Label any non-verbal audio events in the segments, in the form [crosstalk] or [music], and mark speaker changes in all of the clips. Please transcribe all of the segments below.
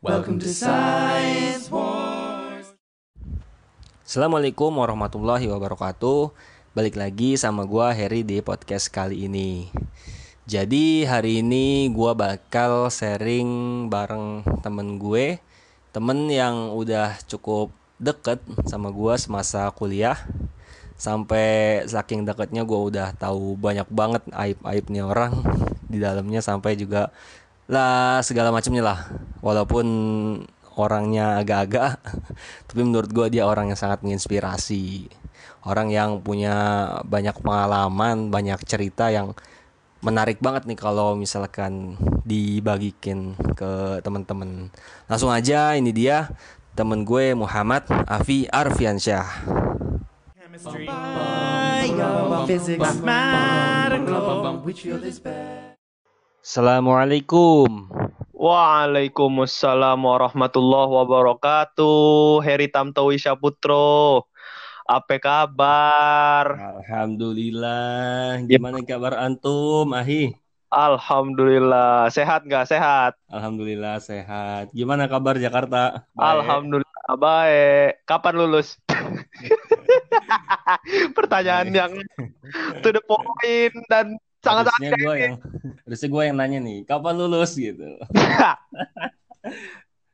Speaker 1: Welcome to Science Wars.
Speaker 2: Assalamualaikum warahmatullahi wabarakatuh. Balik lagi sama gua Harry di podcast kali ini. Jadi hari ini gua bakal sharing bareng temen gue, temen yang udah cukup deket sama gua semasa kuliah. Sampai saking deketnya gua udah tahu banyak banget aib-aibnya orang di dalamnya sampai juga lah segala macamnya lah. Walaupun orangnya agak-agak [laughs] tapi menurut gue dia orang yang sangat menginspirasi. Orang yang punya banyak pengalaman banyak cerita yang menarik banget nih kalau misalkan dibagikin ke teman-teman langsung aja ini dia temen gue Muhammad Afi Arfiansyah.
Speaker 1: Chemistry?
Speaker 2: Assalamualaikum
Speaker 3: Waalaikumsalam warahmatullahi wabarakatuh. Heri Tamtowi Syaputro. Apa kabar?
Speaker 2: Alhamdulillah gimana kabar antum Ahi
Speaker 3: Alhamdulillah. Sehat nggak? Sehat.
Speaker 2: Alhamdulillah sehat gimana kabar Jakarta Baik.
Speaker 3: Alhamdulillah baik. Kapan lulus? [laughs] Pertanyaan yang to the point dan sangat-sangat
Speaker 2: harusnya gue yang harusnya gue yang nanya nih kapan lulus gitu [laughs]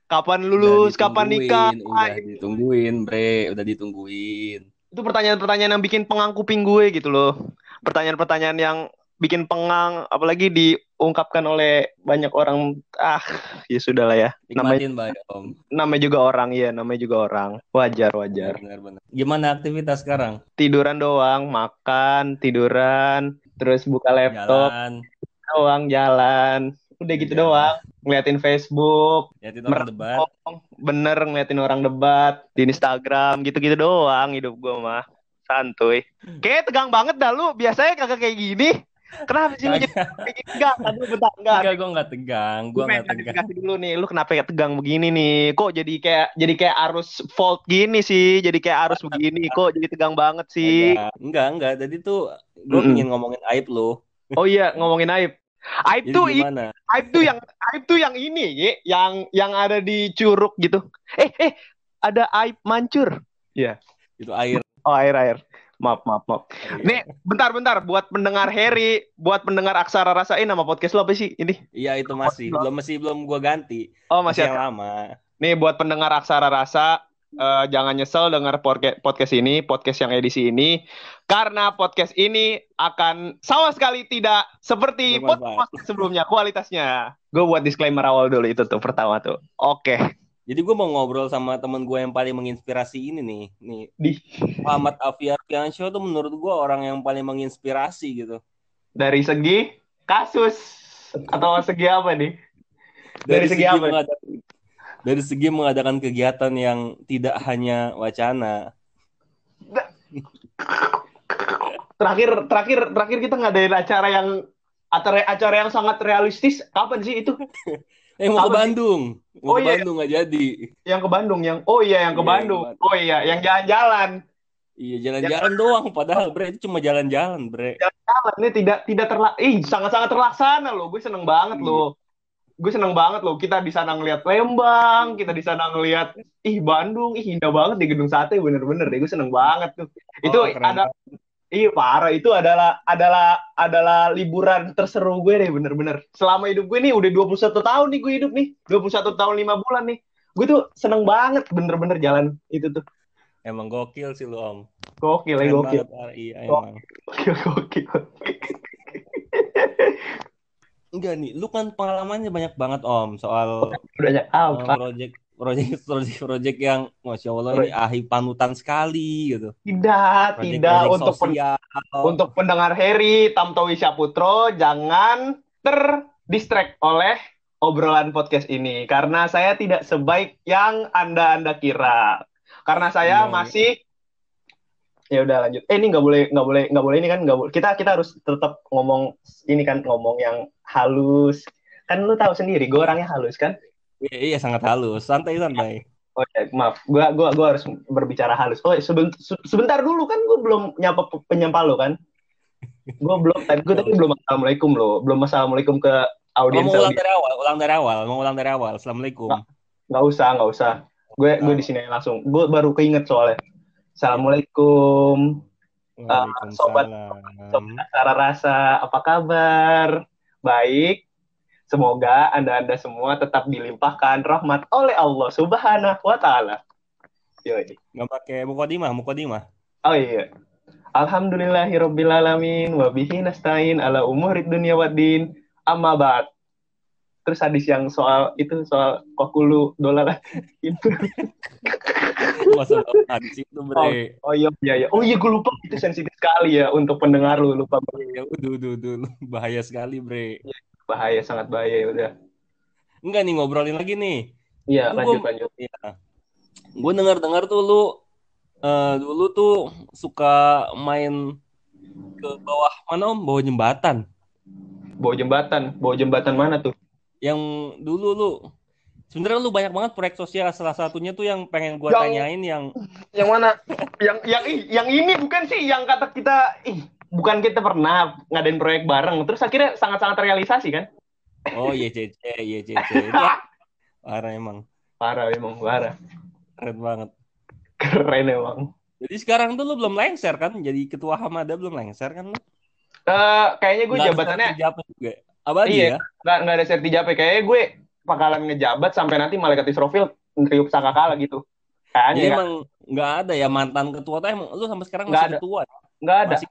Speaker 3: Kapan lulus? Kapan nikah?
Speaker 2: udah ditungguin bre udah ditungguin
Speaker 3: Itu pertanyaan-pertanyaan yang bikin pengang kuping gue gitu loh. Pertanyaan-pertanyaan yang bikin pengang, apalagi diungkapkan oleh banyak orang. Ah, ya sudah lah ya. Namanya,
Speaker 2: nikmatin baik om
Speaker 3: namanya juga orang, ya. Namanya juga orang. Wajar, wajar.
Speaker 2: benar-benar gimana aktivitas sekarang
Speaker 3: Tiduran doang, makan, tiduran, terus buka laptop
Speaker 2: jalan
Speaker 3: doang, jalan. Udah gitu
Speaker 2: Jalan.
Speaker 3: doang. Ngeliatin Facebook,
Speaker 2: liatin orang debat
Speaker 3: bener ngeliatin orang debat di Instagram, gitu-gitu doang hidup gue mah. Santuy. Kayak tegang banget dah lu. Biasanya kagak kayak gini. Kenapa sih lu jadi? Enggak, aduh bentar, enggak.
Speaker 2: enggak gue nggak tegang gue
Speaker 3: Gue
Speaker 2: nggak
Speaker 3: pengen
Speaker 2: tegang
Speaker 3: klarifikasi dulu nih, lu kenapa kayak tegang begini nih? Kok jadi kayak jadi kayak arus fault gini sih, jadi kayak arus begini. Kok jadi tegang banget sih?
Speaker 2: enggak enggak enggak jadi tuh gue
Speaker 3: Mm-mm.
Speaker 2: ingin ngomongin aib lo
Speaker 3: Oh iya, ngomongin aib. Aib tuh i-
Speaker 2: gimana
Speaker 3: aib tuh yang aib tuh yang ini, Ye. yang yang ada di curug gitu. Eh, eh, ada aib mancur.
Speaker 2: itu air
Speaker 3: Oh, air air. Maaf, maaf, maaf. Nih, bentar, bentar. Buat pendengar Harry, buat pendengar Aksara Rasain nama podcast lo apa sih ini?
Speaker 2: iya itu masih belum masih belum gue ganti
Speaker 3: Oh,
Speaker 2: masih
Speaker 3: masih
Speaker 2: yang lama
Speaker 3: Nih, buat pendengar Aksara Rasa, eh, jangan nyesel dengar podca- podcast ini, podcast yang edisi ini. Karena podcast ini akan sama sekali tidak seperti podcast sebelumnya kualitasnya. Gue buat disclaimer awal dulu itu tuh pertama tuh. Oke.
Speaker 2: Jadi gue mau ngobrol sama temen gue yang paling menginspirasi ini nih, nih
Speaker 3: Di
Speaker 2: Muhammad Afiar Piansyah tuh menurut gue orang yang paling menginspirasi gitu.
Speaker 3: dari segi kasus atau segi apa nih? Dari segi apa?
Speaker 2: mengadakan, dari segi mengadakan kegiatan yang tidak hanya wacana.
Speaker 3: terakhir terakhir terakhir kita ngadain acara yang acara acara yang sangat realistis kapan sih itu [laughs]
Speaker 2: Eh mau ke
Speaker 3: Apa?
Speaker 2: Bandung, mau
Speaker 3: Oh,
Speaker 2: ke
Speaker 3: iya.
Speaker 2: Bandung nggak jadi.
Speaker 3: yang ke Bandung yang oh iya yang ke
Speaker 2: Iya, yang
Speaker 3: Bandung
Speaker 2: Bandung.
Speaker 3: oh iya yang jalan-jalan
Speaker 2: Iya jalan-jalan doang, padahal bre itu cuma jalan-jalan bre.
Speaker 3: jalan ini tidak tidak terla ih sangat sangat terlaksana loh gue seneng banget
Speaker 2: Iya.
Speaker 3: loh gue seneng banget loh kita di sana ngelihat Lembang kita di sana ngelihat ih Bandung ih indah banget di gedung sate bener-bener deh gue seneng banget tuh itu
Speaker 2: Oh, keren
Speaker 3: ada Iya parah itu adalah adalah adalah liburan terseru gue deh bener-bener. Selama hidup gue nih udah 21 tahun nih gue hidup nih. 21 tahun 5 bulan nih. Gue tuh seneng banget bener-bener jalan itu tuh.
Speaker 2: Emang gokil sih lu om.
Speaker 3: Gokil ya gokil.
Speaker 2: banget. Iya emang.
Speaker 3: Gokil gokil.
Speaker 2: Enggak nih, lu kan pengalamannya banyak banget om soal
Speaker 3: Udah ya. Ah,
Speaker 2: uh, project project project project yang masya Allah ini ahli panutan sekali gitu.
Speaker 3: tidak,
Speaker 2: Project
Speaker 3: tidak
Speaker 2: project
Speaker 3: untuk pen- untuk pendengar Harry Tamtowi Syaputro jangan terdistract oleh obrolan podcast ini karena saya tidak sebaik yang Anda-anda kira. Karena saya
Speaker 2: Iya, iya.
Speaker 3: masih ya udah lanjut. Eh ini nggak boleh nggak boleh nggak boleh ini kan nggak boleh. Kita kita harus tetap ngomong ini kan ngomong yang halus. Kan lu tahu sendiri gue orangnya halus kan?
Speaker 2: Iya, iya sangat halus, santai santai.
Speaker 3: Oh ya, maaf, gua gua gua harus berbicara halus. Oh, seben- se- sebentar dulu kan gua belum nyapa pe- penyapa lo kan. Gua belum tadi gua tadi belum assalamualaikum lo, belum assalamualaikum ke audiens
Speaker 2: mau ulang dari awal, ulang dari awal, mau ulang dari awal. Assalamualaikum.
Speaker 3: Nggak usah nggak usah gue gue di sini langsung gue baru keinget soalnya assalamualaikum sobat-
Speaker 4: Waalaikumsalam.
Speaker 3: Cara rasa apa kabar baik semoga anda anda semua tetap dilimpahkan rahmat oleh Allah Subhanahu Wa Taala Yoi.
Speaker 4: Nggak pakai mukodimah, mukodimah.
Speaker 3: oh iya Alhamdulillahirabbil alamin wa bihi nasta'in ala umurid dunya waddin amma ba'd terus hadis yang soal itu soal kokulu dolar itu
Speaker 4: Masa hadis itu bre.
Speaker 3: oh iya iya iya. oh iya gue lupa itu sensitif sekali ya untuk pendengar lu lupa
Speaker 4: Ya udah, udah, udah. Bahaya sekali bre.
Speaker 3: Bahaya sangat bahaya ya udah
Speaker 4: Enggak nih ngobrolin lagi nih.
Speaker 3: iya lanjut
Speaker 4: gua-
Speaker 3: lanjut
Speaker 4: Gue dengar-dengar tuh lu eh, dulu tuh suka main ke bawah mana om? Bawah jembatan.
Speaker 3: bawa jembatan bawa jembatan mana tuh
Speaker 4: Yang dulu lu sebenarnya lu banyak banget proyek sosial. Salah satunya tuh yang pengen gua
Speaker 3: Yang-
Speaker 4: tanyain yang
Speaker 3: yang mana yang yang ih, yang ini bukan sih yang kata kita ih bukan kita pernah ngadain proyek bareng terus akhirnya sangat-sangat terrealisasi kan
Speaker 4: oh YCC, YCC. Itu parah emang.
Speaker 3: parah emang parah
Speaker 4: Keren banget.
Speaker 3: keren emang
Speaker 4: Jadi sekarang tuh lu belum lengser kan? Jadi ketua Hamada belum lengser kan lu?
Speaker 3: Eh, kayaknya gue jabatannya
Speaker 4: juga. Abadi
Speaker 3: Iya.
Speaker 4: ya?
Speaker 3: nggak nggak ada serti jape kayaknya gue bakalan ngejabat sampai nanti malaikat Israfil ngeriuk sangkakala gitu kayaknya
Speaker 4: Jadi
Speaker 3: ya.
Speaker 4: emang nggak ada ya mantan ketua tuh emang lu sampai sekarang masih
Speaker 3: ada.
Speaker 4: ketua.
Speaker 3: nggak ada
Speaker 4: Masih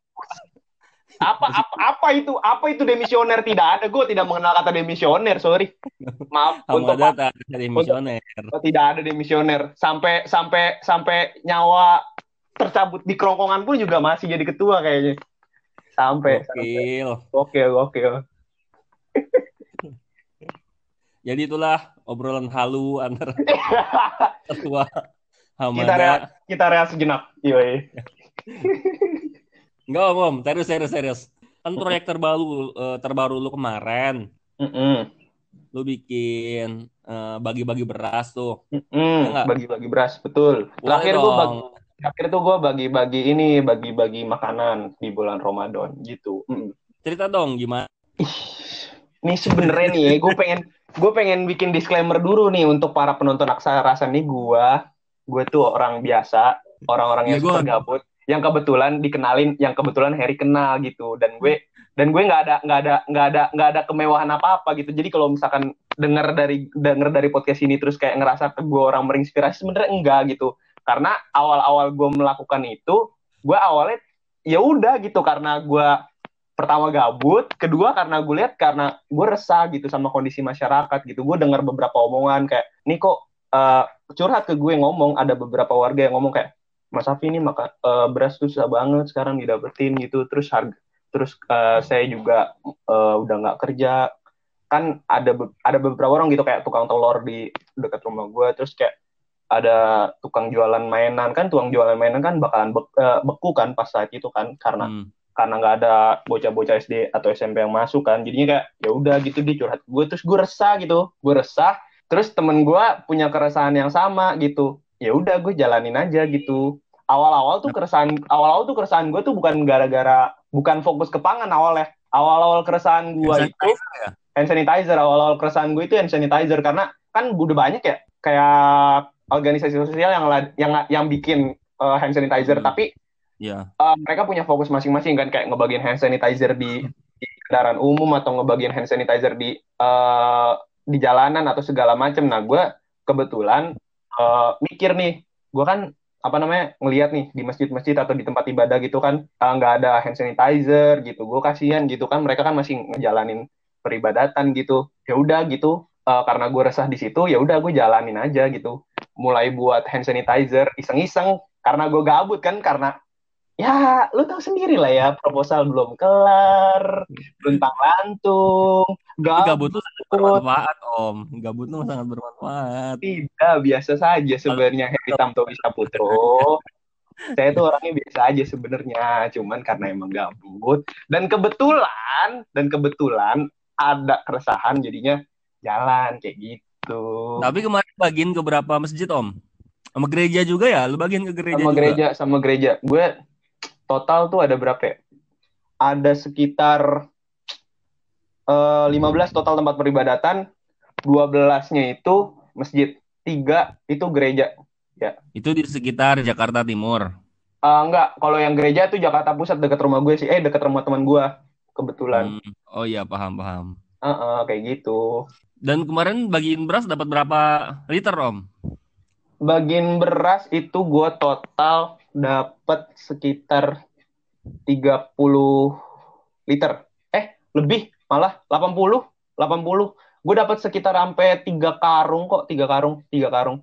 Speaker 3: apa apa apa itu? Apa itu demisioner? Tidak ada. Gue tidak mengenal kata demisioner sorry. Maaf untuk
Speaker 4: Hamada tak ada misioner.
Speaker 3: Oh, tidak ada demisioner. Sampai sampai sampai nyawa tercabut di kerongkongan pun juga masih jadi ketua kayaknya. Sampai.
Speaker 4: Gokil.
Speaker 3: oke oke [laughs]
Speaker 4: Jadi itulah obrolan halu antara [laughs] ketua
Speaker 3: kita rehat kita rehat sejenak. Yoi [laughs]
Speaker 4: Enggak om, om, serius serius serius. Kan proyek terbaru eh, terbaru lu kemarin,
Speaker 3: Mm-mm.
Speaker 4: lu bikin eh, bagi-bagi beras tuh. Enggak.
Speaker 3: bagi-bagi beras betul
Speaker 4: Boleh
Speaker 3: terakhir
Speaker 4: dong.
Speaker 3: bagi terakhir tuh gue bagi-bagi ini bagi-bagi makanan di bulan Ramadan gitu Mm.
Speaker 4: Cerita dong gimana?
Speaker 3: Nih sebenarnya nih, gue pengen gue pengen bikin disclaimer dulu nih untuk para penonton aksara rasa nih gue, gue tuh orang biasa, orang-orang yang
Speaker 4: Iya, gua-
Speaker 3: super gabut, yang kebetulan dikenalin, yang kebetulan Harry kenal gitu, dan gue dan gue nggak ada nggak ada nggak ada nggak ada kemewahan apa apa gitu. Jadi kalau misalkan denger dari denger dari podcast ini terus kayak ngerasa gue orang menginspirasi sebenarnya enggak gitu, karena awal-awal gue melakukan itu, gue awalnya ya udah gitu karena gue pertama gabut, kedua karena gue lihat karena gue resah gitu sama kondisi masyarakat gitu. Gue dengar beberapa omongan kayak, nih kok eh, curhat ke gue ngomong ada beberapa warga yang ngomong kayak, Mas Afi ini maka eh, beras susah banget sekarang didapetin gitu. Terus harga, terus eh, saya juga eh, udah nggak kerja. Kan ada be- ada beberapa orang gitu kayak tukang telur di dekat rumah gue. Terus kayak ada tukang jualan mainan kan, tukang jualan mainan kan bakalan be- eh, beku kan pas saat itu kan karena
Speaker 4: Hmm.
Speaker 3: karena nggak ada bocah-bocah SD atau SMP yang masuk kan jadinya kayak ya udah gitu dia curhat ke gue terus gue resah gitu gue resah terus temen gue punya keresahan yang sama gitu ya udah gue jalanin aja gitu. Awal-awal tuh keresahan awal-awal tuh keresahan gue tuh bukan gara-gara bukan fokus ke pangan awalnya. Awal-awal keresahan gue
Speaker 4: Hand
Speaker 3: itu hand sanitizer awal-awal keresahan gue itu hand sanitizer. Karena kan udah banyak ya kayak organisasi sosial yang yang yang bikin uh, hand sanitizer.
Speaker 4: Hmm.
Speaker 3: tapi
Speaker 4: Iya.
Speaker 3: uh, mereka punya fokus masing-masing kan kayak ngebagiin hand sanitizer di, di kendaraan umum atau ngebagiin hand sanitizer di uh, di jalanan atau segala macam. Nah, gue kebetulan uh, mikir nih, gue kan apa namanya ngelihat nih di masjid-masjid atau di tempat ibadah gitu kan uh, nggak ada hand sanitizer gitu. Gue kasihan gitu kan mereka kan masih ngejalanin peribadatan gitu. Ya udah gitu. uh, karena gue resah di situ, ya udah gue jalanin aja gitu. Mulai buat hand sanitizer iseng-iseng karena gue gabut kan karena ya lu tahu sendiri lah ya proposal belum kelar luntang lantung gabut
Speaker 4: Gabut tuh sangat bermanfaat om. Gabut tuh sangat bermanfaat.
Speaker 3: tidak biasa saja sebenarnya Heri Tamto Putro saya tuh orangnya biasa aja sebenarnya cuman karena emang gabut dan kebetulan dan kebetulan ada keresahan jadinya jalan kayak gitu
Speaker 4: Tapi kemarin bagiin ke berapa masjid om? Sama gereja juga ya? Lu bagiin ke gereja
Speaker 3: sama
Speaker 4: juga?
Speaker 3: gereja sama gereja gue total tuh ada berapa ya? ada sekitar eh 15 total tempat peribadatan 12-nya itu masjid tiga itu gereja.
Speaker 4: Itu di sekitar Jakarta Timur.
Speaker 3: Ah, enggak, kalau yang gereja itu Jakarta Pusat dekat rumah gue sih. Eh, dekat rumah teman gue. Kebetulan.
Speaker 4: Hmm. Oh iya, paham, paham.
Speaker 3: Heeh, kayak gitu.
Speaker 4: Dan kemarin bagiin beras dapat berapa liter, Om?
Speaker 3: Bagian beras itu gue total dapat sekitar 30 liter. Eh, lebih malah 80, 80. Gue dapat sekitar sampai 3 karung kok, 3 karung, 3 karung.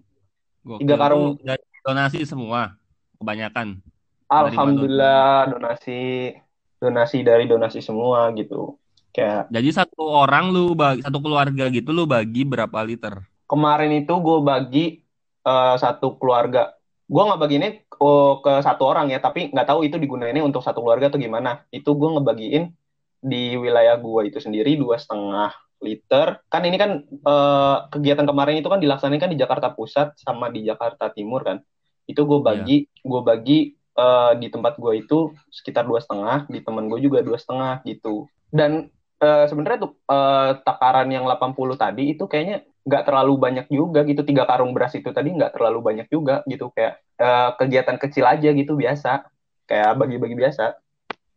Speaker 4: Gokil.
Speaker 3: Tiga karung.
Speaker 4: Itu dari donasi semua, kebanyakan.
Speaker 3: Alhamdulillah donasi donasi dari donasi semua gitu. Kayak
Speaker 4: Jadi satu orang lu bagi satu keluarga gitu lu bagi berapa liter?
Speaker 3: kemarin itu gue bagi eh, satu keluarga. Gue nggak bagiinnya oh, ke satu orang ya, tapi nggak tahu itu digunainnya untuk satu keluarga atau gimana. Itu gue ngebagiin di wilayah gue itu sendiri dua setengah liter. Kan ini kan eh, kegiatan kemarin itu kan dilaksanakan di Jakarta Pusat sama di Jakarta Timur kan. Itu gue bagi, gue bagi eh, di tempat gue itu sekitar dua setengah, di temen gue juga dua setengah gitu. Dan eh, sebenarnya tuh eh, takaran yang 80 tadi itu kayaknya nggak terlalu banyak juga gitu tiga karung beras itu tadi nggak terlalu banyak juga gitu kayak eh, kegiatan kecil aja gitu biasa kayak bagi-bagi biasa.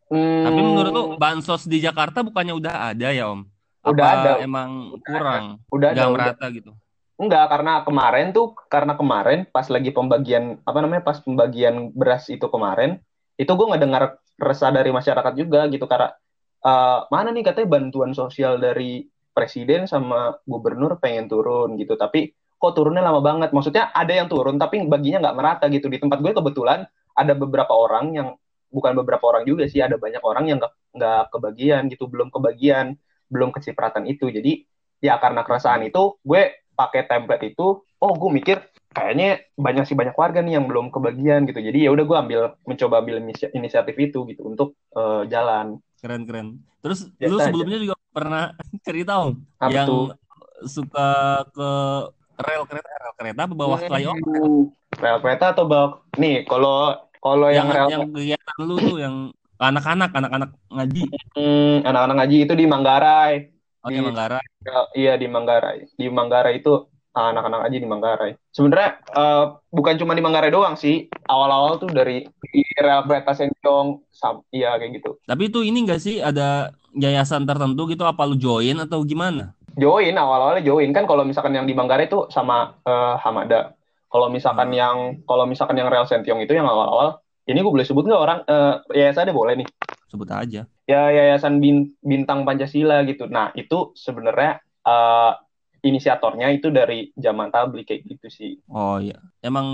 Speaker 3: Hmm,
Speaker 4: Tapi menurut lu bansos di Jakarta bukannya udah ada ya, Om?
Speaker 3: Udah
Speaker 4: Apa
Speaker 3: ada.
Speaker 4: emang kurang?
Speaker 3: udah ada
Speaker 4: Nggak
Speaker 3: udah.
Speaker 4: merata gitu.
Speaker 3: Enggak, karena kemarin tuh, karena kemarin pas lagi pembagian, apa namanya, pas pembagian beras itu kemarin, itu gue ngedengar resah dari masyarakat juga gitu, karena eh, mana nih katanya bantuan sosial dari presiden sama gubernur pengen turun gitu, tapi kok turunnya lama banget. Maksudnya ada yang turun, tapi baginya nggak merata gitu. Di tempat gue kebetulan ada beberapa orang yang, bukan beberapa orang juga sih, ada banyak orang yang nggak kebagian gitu, belum kebagian, belum kecipratan itu. Jadi ya karena keresahan itu, gue pakai template itu, oh gue mikir kayaknya banyak sih banyak warga nih yang belum kebagian gitu. Jadi ya udah gue ambil mencoba ambil inisi- inisiatif itu gitu untuk eh, jalan.
Speaker 4: Keren keren. Terus
Speaker 3: Biasa
Speaker 4: lu
Speaker 3: aja.
Speaker 4: sebelumnya juga pernah [laughs] cerita Om
Speaker 3: Apa
Speaker 4: yang
Speaker 3: tuh?
Speaker 4: suka ke rel kereta rel kereta apa bawah flyover
Speaker 3: Rel kereta atau bawah nih kalau kalau yang,
Speaker 4: yang
Speaker 3: rel
Speaker 4: yang kegiatan lu tuh yang anak-anak anak-anak ngaji
Speaker 3: Hmm, anak-anak ngaji itu di Manggarai.
Speaker 4: oh
Speaker 3: Di-
Speaker 4: Manggarai
Speaker 3: Ya, iya di Manggarai. Di Manggarai itu anak-anak ngaji di Manggarai. Sebenarnya eh, bukan cuma di Manggarai doang sih. Awal-awal tuh dari kereta Senjong, sam, iya kayak gitu.
Speaker 4: tapi itu ini enggak sih ada yayasan tertentu gitu apa lu join atau gimana
Speaker 3: Join awal-awalnya join kan kalau misalkan yang di Manggarai itu sama eh, Hamada. Kalau misalkan
Speaker 4: Hmm.
Speaker 3: yang kalau misalkan yang rel Sentiong itu yang awal-awal, ini gue boleh sebut nggak orang eh yayasannya boleh nih.
Speaker 4: sebut aja
Speaker 3: Ya yayasan Bin- Bintang Pancasila gitu. Nah itu sebenarnya eh, inisiatornya itu dari zaman tablik kayak gitu sih.
Speaker 4: oh iya emang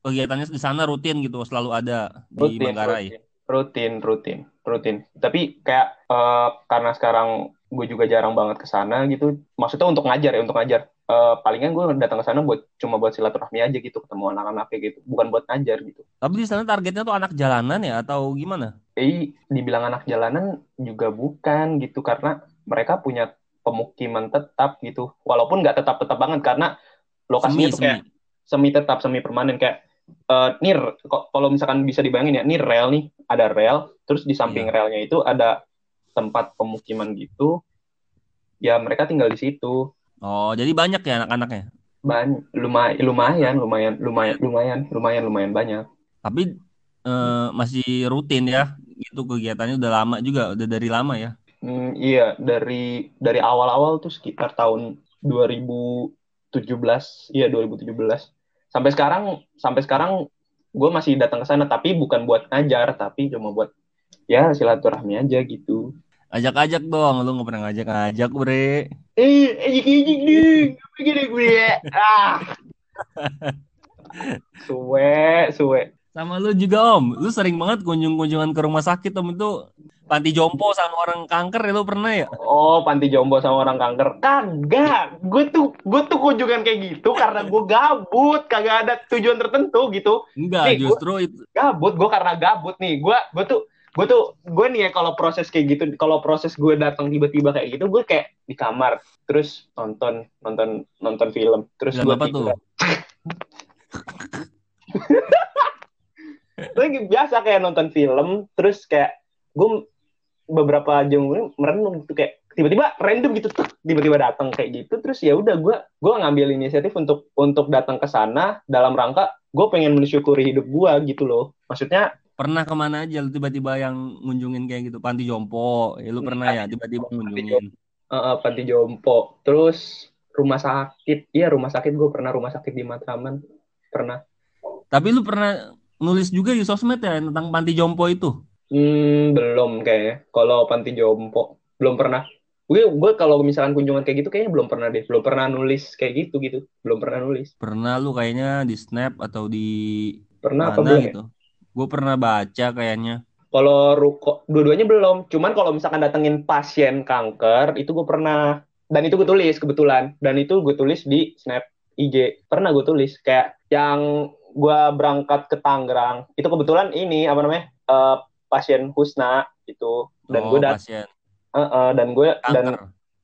Speaker 4: kegiatannya di sana rutin gitu selalu ada di
Speaker 3: Rutin,
Speaker 4: Manggarai
Speaker 3: rutin, rutin, rutin. Tapi kayak eh, karena sekarang gue juga jarang banget ke sana gitu. Maksudnya untuk ngajar ya, untuk ngajar. Eh, palingan gue datang ke sana buat cuma buat silaturahmi aja gitu, ketemu anak-anak kayak gitu. Bukan buat ngajar gitu.
Speaker 4: tapi di sana targetnya tuh anak jalanan ya atau gimana
Speaker 3: Eh, dibilang anak jalanan juga bukan gitu karena mereka punya pemukiman tetap gitu. Walaupun nggak tetap-tetap banget karena lokasinya
Speaker 4: semi
Speaker 3: tuh kayak
Speaker 4: semi
Speaker 3: semi tetap, semi permanen kayak eh nih r- ko- kalau misalkan bisa dibayangin ya, nih rel nih, ada rel, terus di samping
Speaker 4: Iya.
Speaker 3: relnya itu ada tempat pemukiman gitu. Ya mereka tinggal di situ.
Speaker 4: oh jadi banyak ya anak-anaknya
Speaker 3: Ban lumayan, lumayan, lumayan, lumayan, lumayan, lumayan, lumayan banyak.
Speaker 4: Tapi eh, masih rutin ya, gitu kegiatannya udah lama juga, udah dari lama ya.
Speaker 3: Iya, dari dari awal-awal tuh sekitar tahun 2017, iya 2017. Sampai sekarang, sampai sekarang gue masih datang ke sana, tapi bukan buat ngajar, tapi cuma buat ya silaturahmi aja gitu.
Speaker 4: Ajak-ajak dong, lu nggak pernah ngajak-ngajak, bre.
Speaker 3: Eh, ejik-ejik ding, begini gue. Ah. [laughs] Suwe, suwe.
Speaker 4: Sama lu juga om, lu sering banget kunjung-kunjungan ke rumah sakit om itu panti jompo sama orang kanker lu pernah ya?
Speaker 3: Oh, panti jompo sama orang kanker. Kagak. Gue tuh gue tuh kunjungan kayak gitu karena gue gabut, kagak ada tujuan tertentu gitu.
Speaker 4: Enggak,
Speaker 3: Nih, gua-
Speaker 4: justru itu
Speaker 3: Gabut, gue karena gabut nih. Gue gue tuh gue tuh gue nih ya kalau proses kayak gitu, kalau proses gue datang tiba-tiba kayak gitu, gue kayak di kamar terus nonton nonton nonton film, terus gue
Speaker 4: apa tuh? [laughs]
Speaker 3: Gue biasa kayak nonton film, terus kayak gue beberapa jam kemudian merenung tuh kayak tiba-tiba random gitu tuh tiba-tiba datang kayak gitu terus ya udah gue gue ngambil inisiatif untuk untuk datang ke sana dalam rangka gue pengen mensyukuri hidup gue gitu loh maksudnya
Speaker 4: Pernah ke mana aja lu tiba-tiba yang ngunjungin kayak gitu? Panti Jompo. Ya, lu pernah ya tiba-tiba ngunjungin.
Speaker 3: eh, panti jompo terus rumah sakit iya rumah sakit gue pernah rumah sakit di Matraman pernah
Speaker 4: Tapi lu pernah nulis juga di sosmed ya tentang Panti Jompo itu?
Speaker 3: Hmm, belum kayaknya kalau panti jompo belum pernah gue gue kalau misalkan kunjungan kayak gitu kayaknya belum pernah deh belum pernah nulis kayak gitu gitu belum pernah nulis
Speaker 4: Pernah lu kayaknya di Snap atau di
Speaker 3: pernah apa
Speaker 4: mana
Speaker 3: belum ya?
Speaker 4: gitu? Gue pernah baca kayaknya.
Speaker 3: Kalau ruko, dua-duanya belum. Cuman kalau misalkan datengin pasien kanker, itu gue pernah. Dan itu gue tulis kebetulan. Dan itu gue tulis di Snap IG. Pernah gue tulis. Kayak yang gue berangkat ke Tangerang. Itu kebetulan ini, apa namanya, eh, pasien Husna itu. Dan
Speaker 4: Oh,
Speaker 3: gue dat eh, eh, dan gue dan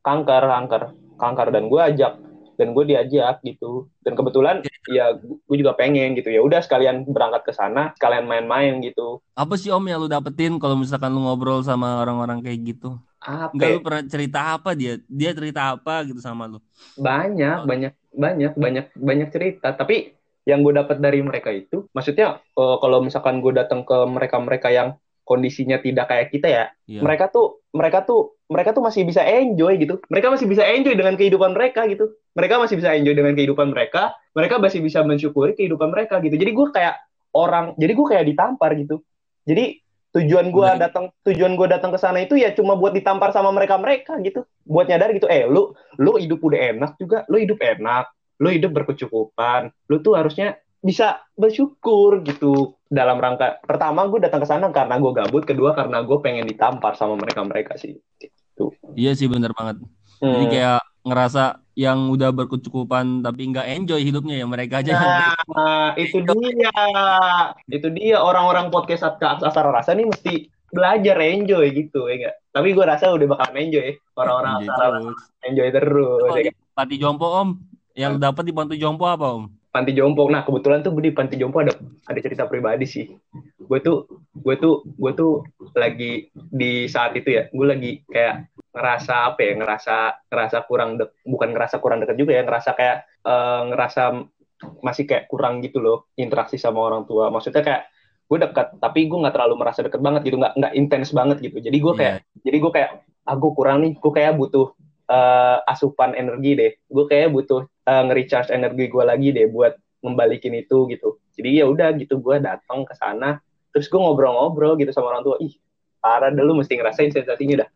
Speaker 3: kanker. kanker, kanker. Dan gue ajak. Dan gue diajak gitu. Dan kebetulan ya gue juga pengen gitu. Ya udah sekalian berangkat ke sana, sekalian main-main gitu.
Speaker 4: Apa sih Om yang lu dapetin kalau misalkan lu ngobrol sama orang-orang kayak gitu?
Speaker 3: Apa?
Speaker 4: Enggak
Speaker 3: ya?
Speaker 4: lu pernah cerita apa dia? Dia cerita apa gitu sama lu?
Speaker 3: banyak banyak banyak banyak banyak cerita tapi yang gue dapat dari mereka itu maksudnya eh, kalau misalkan gue datang ke mereka-mereka yang kondisinya tidak kayak kita ya
Speaker 4: Iya.
Speaker 3: mereka tuh mereka tuh mereka tuh masih bisa enjoy gitu. Mereka masih bisa enjoy dengan kehidupan mereka gitu. Mereka masih bisa enjoy dengan kehidupan mereka. Mereka masih bisa mensyukuri kehidupan mereka gitu. Jadi gue kayak orang jadi gue kayak ditampar gitu. Jadi tujuan gue datang tujuan gue datang ke sana itu ya cuma buat ditampar sama mereka mereka gitu. Buat nyadar gitu eh lu lu hidup udah enak juga. Lu hidup enak. Lu hidup berkecukupan. Lu tuh harusnya bisa bersyukur gitu dalam rangka pertama gue datang ke sana karena gue gabut kedua karena gue pengen ditampar sama mereka mereka sih
Speaker 4: Iya sih bener banget. Jadi
Speaker 3: Hmm.
Speaker 4: kayak ngerasa yang udah berkecukupan tapi nggak enjoy hidupnya ya mereka aja yang
Speaker 3: Nah, itu dia itu dia orang-orang podcast Aksara Rasa nih mesti belajar enjoy gitu ya enggak tapi gue rasa udah bakal enjoy orang-orang
Speaker 4: enjoy terus.
Speaker 3: enjoy terus
Speaker 4: Oh,
Speaker 3: ya
Speaker 4: di Panti Jompo Om, yang lu dapat di Panti Jompo apa Om?
Speaker 3: Panti Jompo. Nah, kebetulan tuh di Panti Jompo ada ada cerita pribadi sih. Gue tuh gue tuh gue tuh lagi di saat itu ya, gue lagi kayak ngerasa apa ya, ngerasa ngerasa kurang dek, bukan ngerasa kurang deket juga ya, ngerasa kayak eh, ngerasa masih kayak kurang gitu loh interaksi sama orang tua. Maksudnya kayak gue dekat, tapi gue nggak terlalu merasa deket banget gitu, nggak nggak intens banget gitu. Jadi gue kayak jadi gue kayak aku kurang nih, gue kayak butuh eh, asupan energi deh. Gue kayak butuh eh, nge-recharge energi gue lagi deh buat ngembalikin itu gitu. Jadi ya udah gitu gue datang ke sana, terus gue ngobrol-ngobrol gitu sama orang tua. Ih, parah dulu mesti ngerasain sensasinya dah.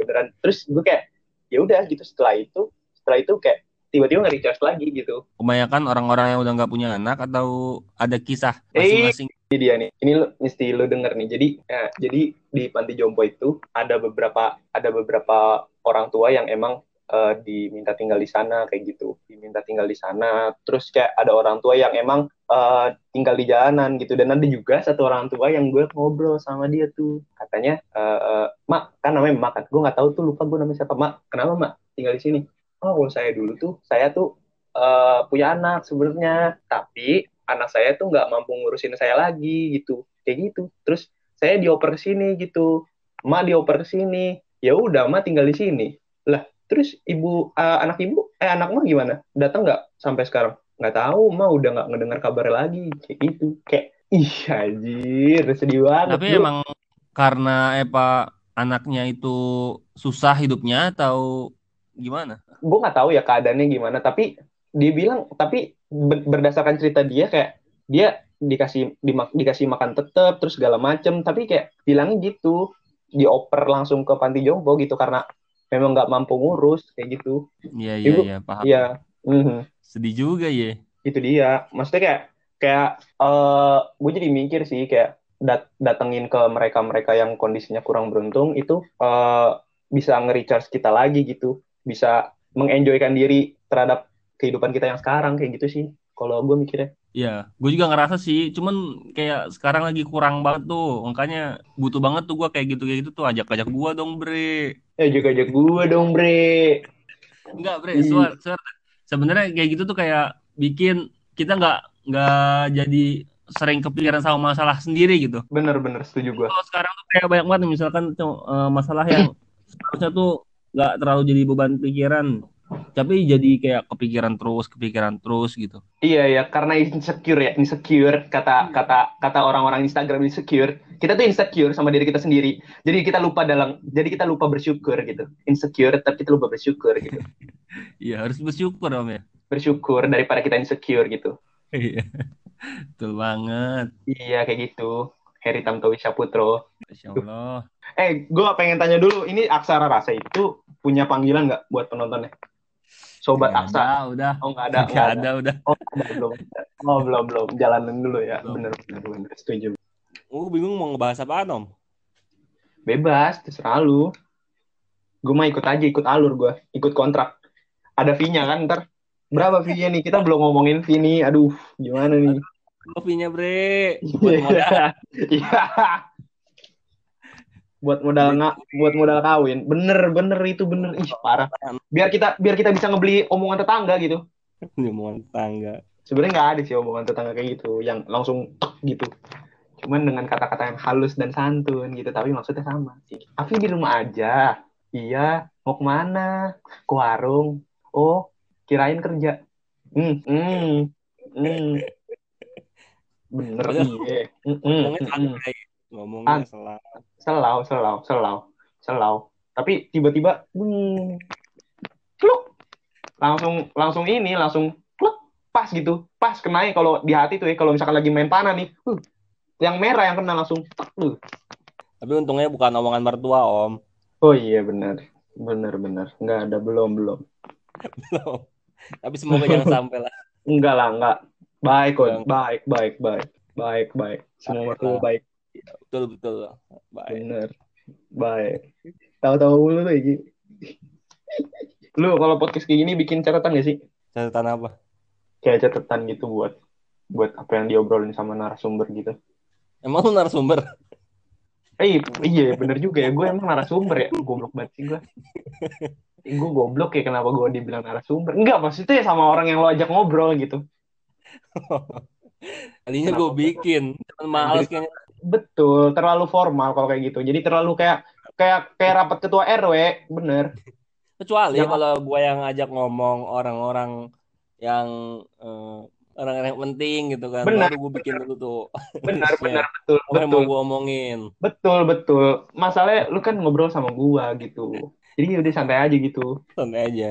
Speaker 3: Beneran. Terus gue kayak ya udah gitu setelah itu, setelah itu kayak tiba-tiba nge-recharge lagi gitu.
Speaker 4: Kebanyakan orang-orang yang udah nggak punya anak atau ada kisah masing-masing.
Speaker 3: Ini dia nih. Ini lu, mesti lu denger nih. Jadi ya, jadi di panti jompo itu ada beberapa ada beberapa orang tua yang emang eh, diminta tinggal di sana kayak gitu. Diminta tinggal di sana. Terus kayak ada orang tua yang emang eh, tinggal di jalanan gitu. Dan ada juga satu orang tua yang gue ngobrol sama dia tuh. Katanya, eh, eh, Mak, kan namanya Mak kan. Gue nggak tahu tuh lupa gue namanya siapa. Mak, kenapa Mak tinggal di sini? Oh, kalau saya dulu tuh, saya tuh eh, punya anak sebenarnya. Tapi anak saya tuh nggak mampu ngurusin saya lagi gitu kayak gitu terus saya dioper ke sini gitu emak dioper ke sini ya udah emak tinggal di sini lah terus ibu eh, anak ibu eh anak emak gimana? Datang nggak sampai sekarang? Nggak tahu emak udah nggak ngedengar kabar lagi kayak gitu. Kayak ih anjir sedih banget
Speaker 4: Tapi
Speaker 3: Lu-
Speaker 4: emang karena Epa anaknya itu susah hidupnya atau gimana?
Speaker 3: gue nggak tahu ya keadaannya gimana tapi dia bilang tapi ber- berdasarkan cerita dia kayak dia dikasih dimak- dikasih makan tetep terus segala macem tapi kayak bilangnya gitu. Dioper langsung ke panti jompo gitu karena memang nggak mampu ngurus kayak gitu
Speaker 4: Iya iya iya paham.
Speaker 3: iya mhm.
Speaker 4: Sedih juga ya.
Speaker 3: itu dia maksudnya kayak kayak eh gue jadi mikir sih kayak dat datengin ke mereka mereka yang kondisinya kurang beruntung itu eh bisa nge-recharge kita lagi gitu bisa mengenjoykan diri terhadap kehidupan kita yang sekarang kayak gitu sih kalau gue mikirnya
Speaker 4: Iya, gue juga ngerasa sih. Cuman kayak sekarang lagi kurang banget tuh. Makanya butuh banget tuh gue kayak gitu kayak gitu tuh ajak-ajak gue dong, Bre.
Speaker 3: ya juga aja gue dong bre
Speaker 4: Enggak, Bre. Suar, suar. Sebenarnya kayak gitu tuh kayak bikin kita nggak nggak jadi sering kepikiran sama masalah sendiri gitu.
Speaker 3: bener-bener setuju gue
Speaker 4: Kalau sekarang tuh kayak banyak banget misalkan tuh, eh, masalah yang seharusnya tuh nggak terlalu jadi beban pikiran tapi jadi kayak kepikiran terus kepikiran terus gitu
Speaker 3: Iya ya, karena insecure ya, insecure kata kata kata orang-orang Instagram insecure. Kita tuh insecure sama diri kita sendiri. Jadi kita lupa dalam, jadi kita lupa bersyukur gitu. Insecure tapi kita lupa bersyukur gitu. [laughs]
Speaker 4: iya harus bersyukur om ya
Speaker 3: Bersyukur daripada kita insecure gitu.
Speaker 4: iya [laughs] betul banget
Speaker 3: Iya kayak gitu. Heri Tamtowi Saputro.
Speaker 4: Masya Allah
Speaker 3: Eh, gue pengen tanya dulu, ini Aksara Rasa itu punya panggilan nggak buat penontonnya? Sobat
Speaker 4: Nggak
Speaker 3: Aksa.
Speaker 4: ada, udah
Speaker 3: Oh nggak ada,
Speaker 4: nggak
Speaker 3: nggak
Speaker 4: ada udah
Speaker 3: Oh, ada, belum. Oh belum belum. Jalanin dulu ya.
Speaker 4: Belum.
Speaker 3: Bener bener bener. Setuju.
Speaker 4: Gue bingung mau ngebahas apa om
Speaker 3: Bebas, terserah lu. Gue mah ikut aja, ikut alur gue, ikut kontrak. Ada fee-nya kan ntar. Berapa fee-nya nih? Kita belum ngomongin fee nih. Aduh, gimana nih?
Speaker 4: kopinya bre [laughs]
Speaker 3: Iya. Buat modal nggak, buat modal kawin. Bener, bener itu bener. Ih, parah. Biar kita, biar kita bisa ngebeli omongan tetangga gitu. [laughs]
Speaker 4: omongan tangga
Speaker 3: Sebenarnya nggak ada sih omongan tetangga kayak gitu, yang langsung tek gitu. Cuman dengan kata-kata yang halus dan santun gitu, tapi maksudnya sama. Afi di rumah aja. Iya, mau ke mana? Ke warung. Oh, kirain kerja. Hmm, hmm, hmm. [laughs] Bener iya. Hmm, hmm,
Speaker 4: ngomongnya selah
Speaker 3: Selau, selau, selau, selau. Tapi tiba-tiba, hmm, langsung, langsung ini, langsung pluk, pas gitu, pas kenanya kalau di hati tuh ya, kalau misalkan lagi main panah nih, uh, yang merah yang kena langsung, uh.
Speaker 4: tapi untungnya bukan omongan mertua om.
Speaker 3: Oh iya benar, benar benar, nggak ada belum belum,
Speaker 4: Belum. tapi semoga jangan [laughs] sampai lah.
Speaker 3: Enggak lah enggak, baik kok, baik baik baik, baik baik, semua
Speaker 4: Baik
Speaker 3: mertua baik,
Speaker 4: betul betul baik
Speaker 3: bener, baik, tahu-tahu lu tuh Iki. Lu kalau podcast kayak gini bikin catatan gak sih?
Speaker 4: catatan apa
Speaker 3: kayak catatan gitu buat buat apa yang diobrolin sama narasumber gitu.
Speaker 4: emang lu narasumber
Speaker 3: Eh iya bener juga ya gue emang narasumber ya goblok banget sih gue. gue goblok ya kenapa gue dibilang narasumber? Enggak maksudnya sama orang yang lo ajak ngobrol gitu. [laughs]
Speaker 4: tadinya gue bikin cuman males kayaknya
Speaker 3: Betul terlalu formal kalau kayak gitu. Jadi terlalu kayak kayak kayak rapat ketua RW bener.
Speaker 4: kecuali
Speaker 3: Yang-
Speaker 4: kalau gue yang ngajak ngomong orang-orang yang eh, orang-orang yang penting gitu kan
Speaker 3: Benar.
Speaker 4: baru gue bikin dulu tuh
Speaker 3: Bener
Speaker 4: Iya. [laughs]
Speaker 3: bener betul
Speaker 4: apa yang mau
Speaker 3: betul
Speaker 4: gue omongin
Speaker 3: betul betul. Masalahnya lu kan ngobrol sama gue gitu. [laughs] Jadi udah santai aja gitu.
Speaker 4: santai aja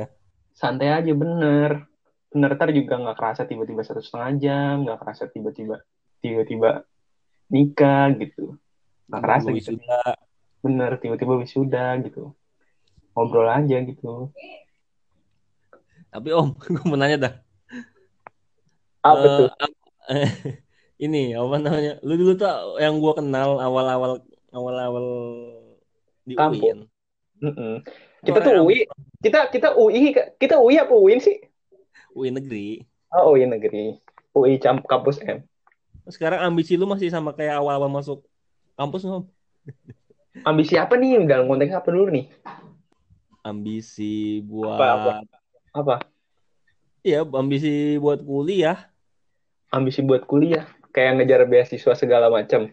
Speaker 3: santai aja bener bener ntar juga nggak kerasa tiba-tiba satu setengah jam nggak kerasa tiba-tiba tiba-tiba nikah gitu. Nggak kerasa gitu.
Speaker 4: wisuda.
Speaker 3: bener tiba-tiba wisuda gitu. Ngobrol aja gitu.
Speaker 4: Tapi om [laughs] gue mau nanya dah.
Speaker 3: Apa
Speaker 4: Eh,
Speaker 3: tuh? [laughs]
Speaker 4: ini apa namanya? Lu dulu tuh yang gue kenal awal-awal awal-awal di
Speaker 3: Kampus.
Speaker 4: UIN
Speaker 3: Mm-mm. kita
Speaker 4: Orang
Speaker 3: tuh UI kita kita UI kita UI apa UIN sih?
Speaker 4: UI negeri.
Speaker 3: Oh UI negeri. UI camp kampus M
Speaker 4: sekarang ambisi lu masih sama kayak awal-awal masuk kampus nggak om?
Speaker 3: Ambisi apa nih? Dalam konteks apa dulu nih?
Speaker 4: Ambisi buat
Speaker 3: Apa, apa? apa
Speaker 4: iya ambisi buat kuliah.
Speaker 3: Ambisi buat kuliah. Kayak ngejar beasiswa segala macam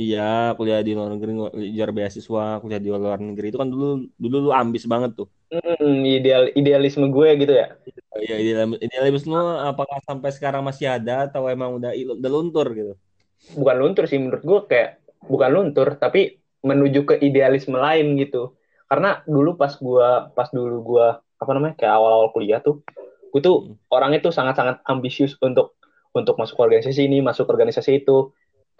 Speaker 4: iya kuliah di luar negeri ngejar beasiswa kuliah di luar negeri itu kan dulu dulu lu ambis banget tuh.
Speaker 3: Hmm, ideal idealisme gue gitu ya?
Speaker 4: Iya, idealis idealis lu apakah sampai sekarang masih ada atau emang udah udah luntur gitu?
Speaker 3: bukan luntur sih menurut gue kayak bukan luntur tapi menuju ke idealisme lain gitu. Karena dulu pas gua pas dulu gua apa namanya kayak awal-awal kuliah tuh gue tuh orangnya tuh sangat-sangat ambisius untuk untuk masuk organisasi ini masuk organisasi itu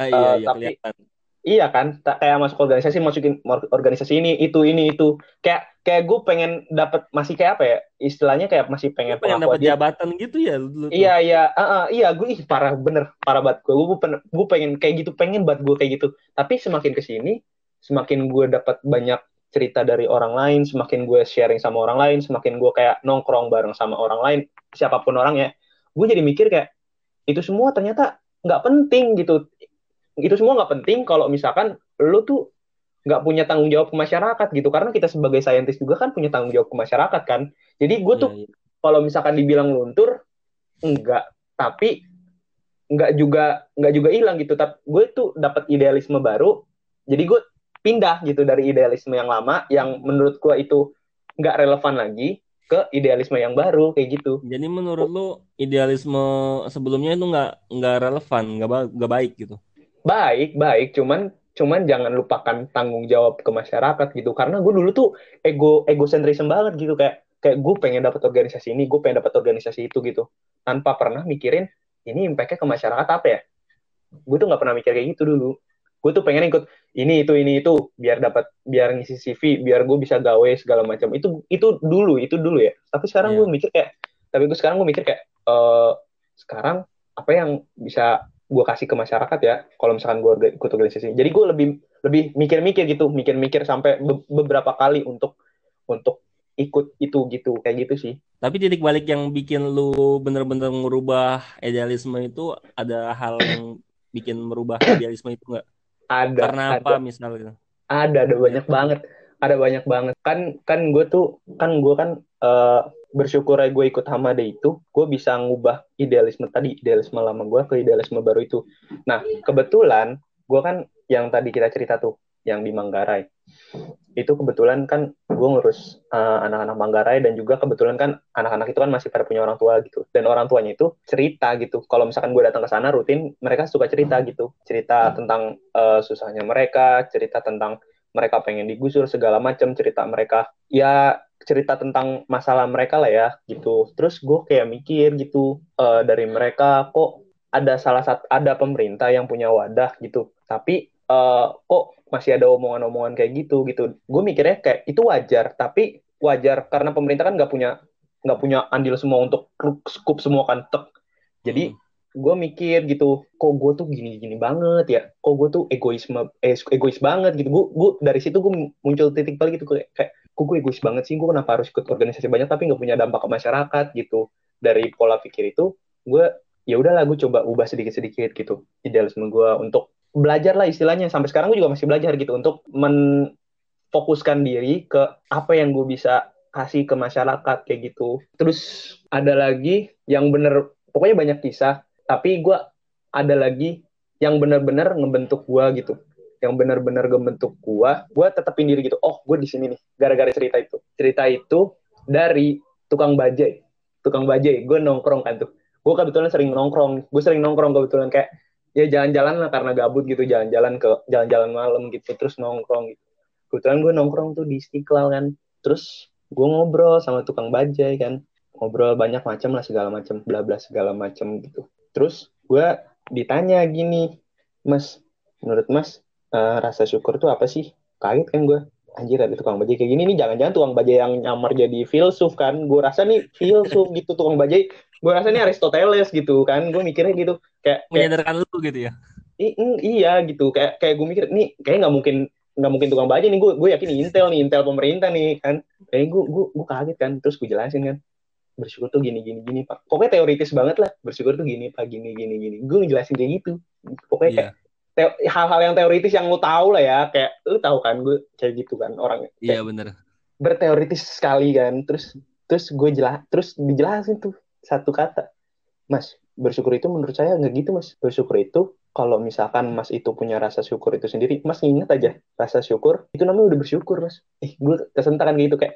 Speaker 4: Ah, iya,
Speaker 3: Eh,
Speaker 4: iya,
Speaker 3: tapi-
Speaker 4: kelihatan.
Speaker 3: iya kan tak kayak masuk organisasi masukin organisasi ini itu ini itu. Kayak kayak gue pengen dapat masih kayak apa ya istilahnya kayak masih pengen
Speaker 4: Lu pengen dapat jabatan gitu ya tuh?
Speaker 3: Iya iya, ah, ah, iya gue ih parah bener parah banget gue gue pengen gue pengen kayak gitu pengen banget gue kayak gitu. Tapi semakin ke sini semakin gue dapat banyak cerita dari orang lain semakin gue sharing sama orang lain semakin gue kayak nongkrong bareng sama orang lain siapa pun orangnya gue jadi mikir kayak itu semua ternyata nggak penting gitu itu semua nggak penting kalau misalkan lo tuh nggak punya tanggung jawab ke masyarakat gitu. Karena kita sebagai saintis juga kan punya tanggung jawab ke masyarakat kan. Jadi gue tuh
Speaker 4: Iya, iya.
Speaker 3: kalau misalkan dibilang luntur enggak tapi enggak juga enggak juga hilang gitu. Tapi gue tuh dapat idealisme baru. Jadi gue pindah gitu dari idealisme yang lama yang menurut gue itu nggak relevan lagi ke idealisme yang baru kayak gitu.
Speaker 4: Jadi menurut lu idealisme sebelumnya itu nggak nggak relevan, nggak ba- nggak baik gitu.
Speaker 3: Baik baik. Cuman cuman jangan lupakan tanggung jawab ke masyarakat gitu. Karena gue dulu tuh ego egosentrisme banget gitu. Kayak kayak gue pengen dapat organisasi ini gue pengen dapat organisasi itu gitu. Tanpa pernah mikirin ini impactnya ke masyarakat apa ya? Gue tuh nggak pernah mikir kayak gitu dulu. Gue tuh pengen ikut ini itu ini itu. Biar dapat biar ngisi CV biar gue bisa gawe segala macam. Itu itu dulu itu dulu ya. Tapi sekarang
Speaker 4: Iya.
Speaker 3: gue mikir kayak tapi gue sekarang gue mikir kayak eh sekarang apa yang bisa gue kasih ke masyarakat ya kalau misalkan gue ikut organisasi jadi gue lebih lebih mikir-mikir gitu mikir-mikir sampai be- beberapa kali untuk untuk ikut itu gitu kayak gitu sih
Speaker 4: Tapi titik balik yang bikin lu bener-bener merubah idealisme itu ada hal yang bikin merubah idealisme itu nggak?
Speaker 3: ada
Speaker 4: Karena
Speaker 3: ada.
Speaker 4: apa misalnya?
Speaker 3: ada ada banyak banget ada banyak banget. Kan kan gue tuh kan gue kan eh, bersyukur gue ikut Hamada itu gue bisa ngubah idealisme tadi idealisme lama gue ke idealisme baru itu. Nah kebetulan gue kan yang tadi kita cerita tuh yang di Manggarai. Itu kebetulan kan gue ngurus eh, anak-anak Manggarai dan juga kebetulan kan anak-anak itu kan masih pada punya orang tua gitu. Dan orang tuanya itu cerita gitu. Kalau misalkan gue datang ke sana rutin mereka suka cerita gitu. Cerita tentang eh, susahnya mereka cerita tentang mereka pengen digusur segala macam cerita mereka. Ya cerita tentang masalah mereka lah ya gitu. Terus gue kayak mikir gitu eh, dari mereka kok ada salah satu ada pemerintah yang punya wadah gitu. Tapi eh, kok masih ada omongan-omongan kayak gitu gitu. Gue mikirnya kayak itu wajar tapi wajar karena pemerintah kan nggak punya nggak punya andil semua untuk scoop semua kan tek. Jadi gue mikir gitu kok gue tuh gini-gini banget ya? Kok gue tuh egoisme eh, egois banget gitu. Gue gue dari situ gue muncul titik balik gitu kayak, kayak kok gue egois banget sih? Gue kenapa harus ikut organisasi banyak tapi nggak punya dampak ke masyarakat? Gitu. Dari pola pikir itu gue ya udahlah gue coba ubah sedikit-sedikit gitu. Idealisme gue untuk belajar lah istilahnya. Sampai sekarang gue juga masih belajar gitu untuk menfokuskan diri ke apa yang gue bisa kasih ke masyarakat kayak gitu. Terus ada lagi yang bener pokoknya banyak kisah tapi gue ada lagi yang bener-bener ngebentuk gue gitu. Yang bener-bener ngebentuk gue gue tetapin diri gitu. Oh gue di sini nih gara-gara cerita itu. Cerita itu dari tukang bajai. Tukang bajai gue nongkrong kan tuh. Gue kebetulan sering nongkrong. Gue sering nongkrong kebetulan kayak ya jalan-jalan lah karena gabut gitu. Jalan-jalan ke jalan-jalan malam gitu terus nongkrong gitu. Kebetulan gue nongkrong tuh di Istiqlal kan. Terus gue ngobrol sama tukang bajai kan. Ngobrol banyak macam lah segala macam bla bla segala macam gitu terus gue ditanya gini mas menurut mas eh, rasa syukur tuh apa sih? Kaget kan gue anjir ada tukang bajai kayak gini nih jangan-jangan tukang bajai yang nyamar jadi filsuf kan? Gue rasa nih filsuf [laughs] gitu tukang bajai. Gue rasa nih Aristoteles gitu kan gue mikirnya gitu. Kayak, kayak
Speaker 4: Menyadarkan lu gitu ya?
Speaker 3: I- mm, iya gitu. Kayak kayak gue mikir nih kayak nggak mungkin nggak mungkin tukang bajai nih. Gue gue yakin nih Intel nih Intel pemerintah nih kan. Kayak gue gue gue kaget kan. Terus gue jelasin kan bersyukur tuh gini gini gini pak. Pokoknya teoritis banget lah. Bersyukur tuh gini pak gini gini gini. Gue ngejelasin kayak gitu. Pokoknya kayak
Speaker 4: Iya,
Speaker 3: teo- hal-hal yang teoritis yang lu tahu lah ya. Kayak lu tahu kan gue kayak gitu kan orang
Speaker 4: iya bener.
Speaker 3: berteoritis sekali kan. Terus terus gue jelas terus dijelasin tuh satu kata. Mas bersyukur itu menurut saya nggak gitu mas. Bersyukur itu kalau misalkan mas itu punya rasa syukur itu sendiri mas ingat aja rasa syukur. Itu namanya udah bersyukur mas. Eh gue kesentakan kayak gitu kayak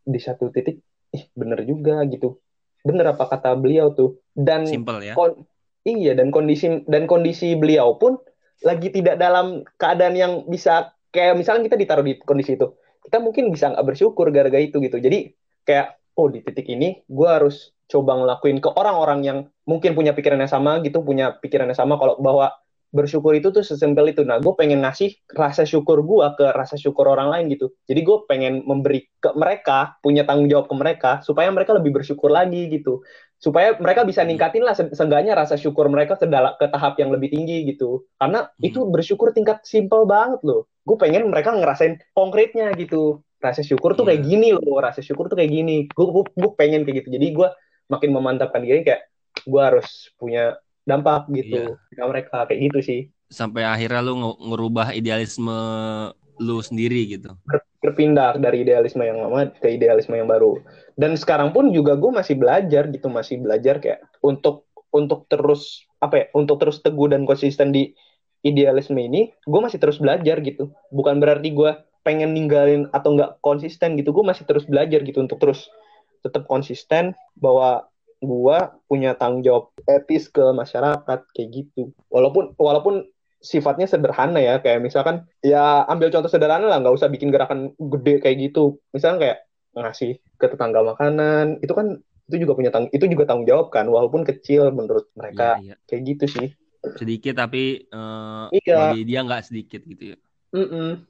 Speaker 3: di satu titik ih bener juga gitu. Bener apa kata beliau tuh. Dan
Speaker 4: Simple ya.
Speaker 3: kon- iya dan kondisi dan kondisi beliau pun lagi tidak dalam keadaan yang bisa kayak misalnya kita ditaruh di kondisi itu kita mungkin bisa nggak bersyukur gara-gara itu gitu. Jadi kayak oh di titik ini gue harus coba ngelakuin ke orang-orang yang mungkin punya pikiran yang sama gitu punya pikiran yang sama kalau bahwa bersyukur itu tuh sesimpel itu. Nah gue pengen ngasih rasa syukur gue ke rasa syukur orang lain gitu. Jadi gue pengen memberi ke mereka punya tanggung jawab ke mereka supaya mereka lebih bersyukur lagi gitu. Supaya mereka bisa ningkatin lah se- seenggaknya rasa syukur mereka ke dala- ke tahap yang lebih tinggi gitu. Karena
Speaker 4: Hmm.
Speaker 3: itu bersyukur tingkat simpel banget loh. Gue pengen mereka ngerasain konkretnya gitu. Rasa syukur tuh kayak
Speaker 4: Iya.
Speaker 3: gini loh rasa syukur tuh kayak gini. Gue pengen kayak gitu. Jadi gue makin memantapkan diri kayak gue harus punya dampak gitu. Ke mereka kayak gitu sih.
Speaker 4: Sampai akhirnya lu nge- ngerubah idealisme lu sendiri gitu.
Speaker 3: berpindah dari idealisme yang lama ke idealisme yang baru. Dan sekarang pun juga gue masih belajar gitu masih belajar kayak untuk untuk terus apa ya untuk terus teguh dan konsisten di idealisme ini gue masih terus belajar gitu. Bukan berarti gue pengen ninggalin atau nggak konsisten gitu gue masih terus belajar gitu untuk terus tetap konsisten bahwa gue punya tanggung jawab etis ke masyarakat kayak gitu. Walaupun walaupun sifatnya sederhana ya kayak misalkan ya ambil contoh sederhana lah nggak usah bikin gerakan gede kayak gitu. Misalnya kayak ngasih ke tetangga makanan itu kan itu juga punya tang itu juga tanggung jawab kan walaupun kecil menurut mereka.
Speaker 4: Iya, iya.
Speaker 3: kayak gitu sih.
Speaker 4: Sedikit tapi eh,
Speaker 3: Iya.
Speaker 4: dia nggak sedikit gitu ya.
Speaker 3: Mm-mm.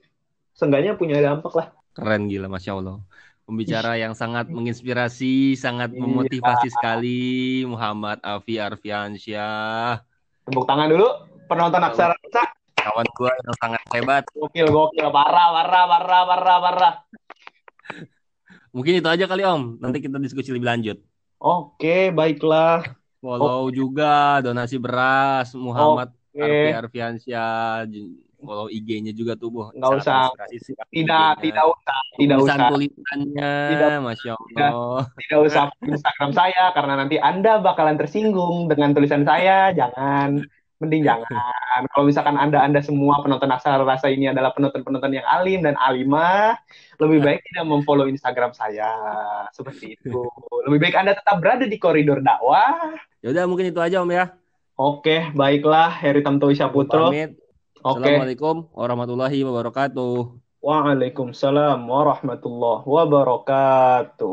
Speaker 3: Seenggaknya punya dampak lah.
Speaker 4: Keren gila masya allah pembicara yang sangat menginspirasi sangat
Speaker 3: Iya.
Speaker 4: memotivasi sekali Muhammad Afi Arfiansyah.
Speaker 3: Tepuk tangan dulu penonton aksara Rasa.
Speaker 4: kawan gua yang sangat hebat.
Speaker 3: Gokil gokil. Parah parah parah parah parah.
Speaker 4: Mungkin itu aja kali om. Nanti kita diskusi lebih lanjut.
Speaker 3: Oke baiklah.
Speaker 4: Follow juga donasi beras Muhammad
Speaker 3: oke.
Speaker 4: Arfi Arfiansyah follow IG-nya juga tuh bu.
Speaker 3: Nggak
Speaker 4: Sangat
Speaker 3: usah. tidak tidak usah tidak
Speaker 4: tulisan
Speaker 3: usah.
Speaker 4: tulisannya
Speaker 3: Tidak.
Speaker 4: masya allah.
Speaker 3: Tidak usah [laughs] Instagram saya karena nanti anda bakalan tersinggung dengan tulisan saya. Jangan. Mending jangan. Kalau misalkan anda anda semua penonton aksara rasa ini adalah penonton penonton yang alim dan alimah lebih baik tidak memfollow Instagram saya. Seperti itu. Lebih baik anda tetap berada di koridor dakwah.
Speaker 4: Yaudah mungkin itu aja om ya.
Speaker 3: Oke, baiklah. Heri Tamto Isyaputro.
Speaker 4: pamit
Speaker 3: Oke.
Speaker 4: Assalamualaikum warahmatullahi wabarakatuh
Speaker 3: Waalaikumsalam warahmatullahi wabarakatuh.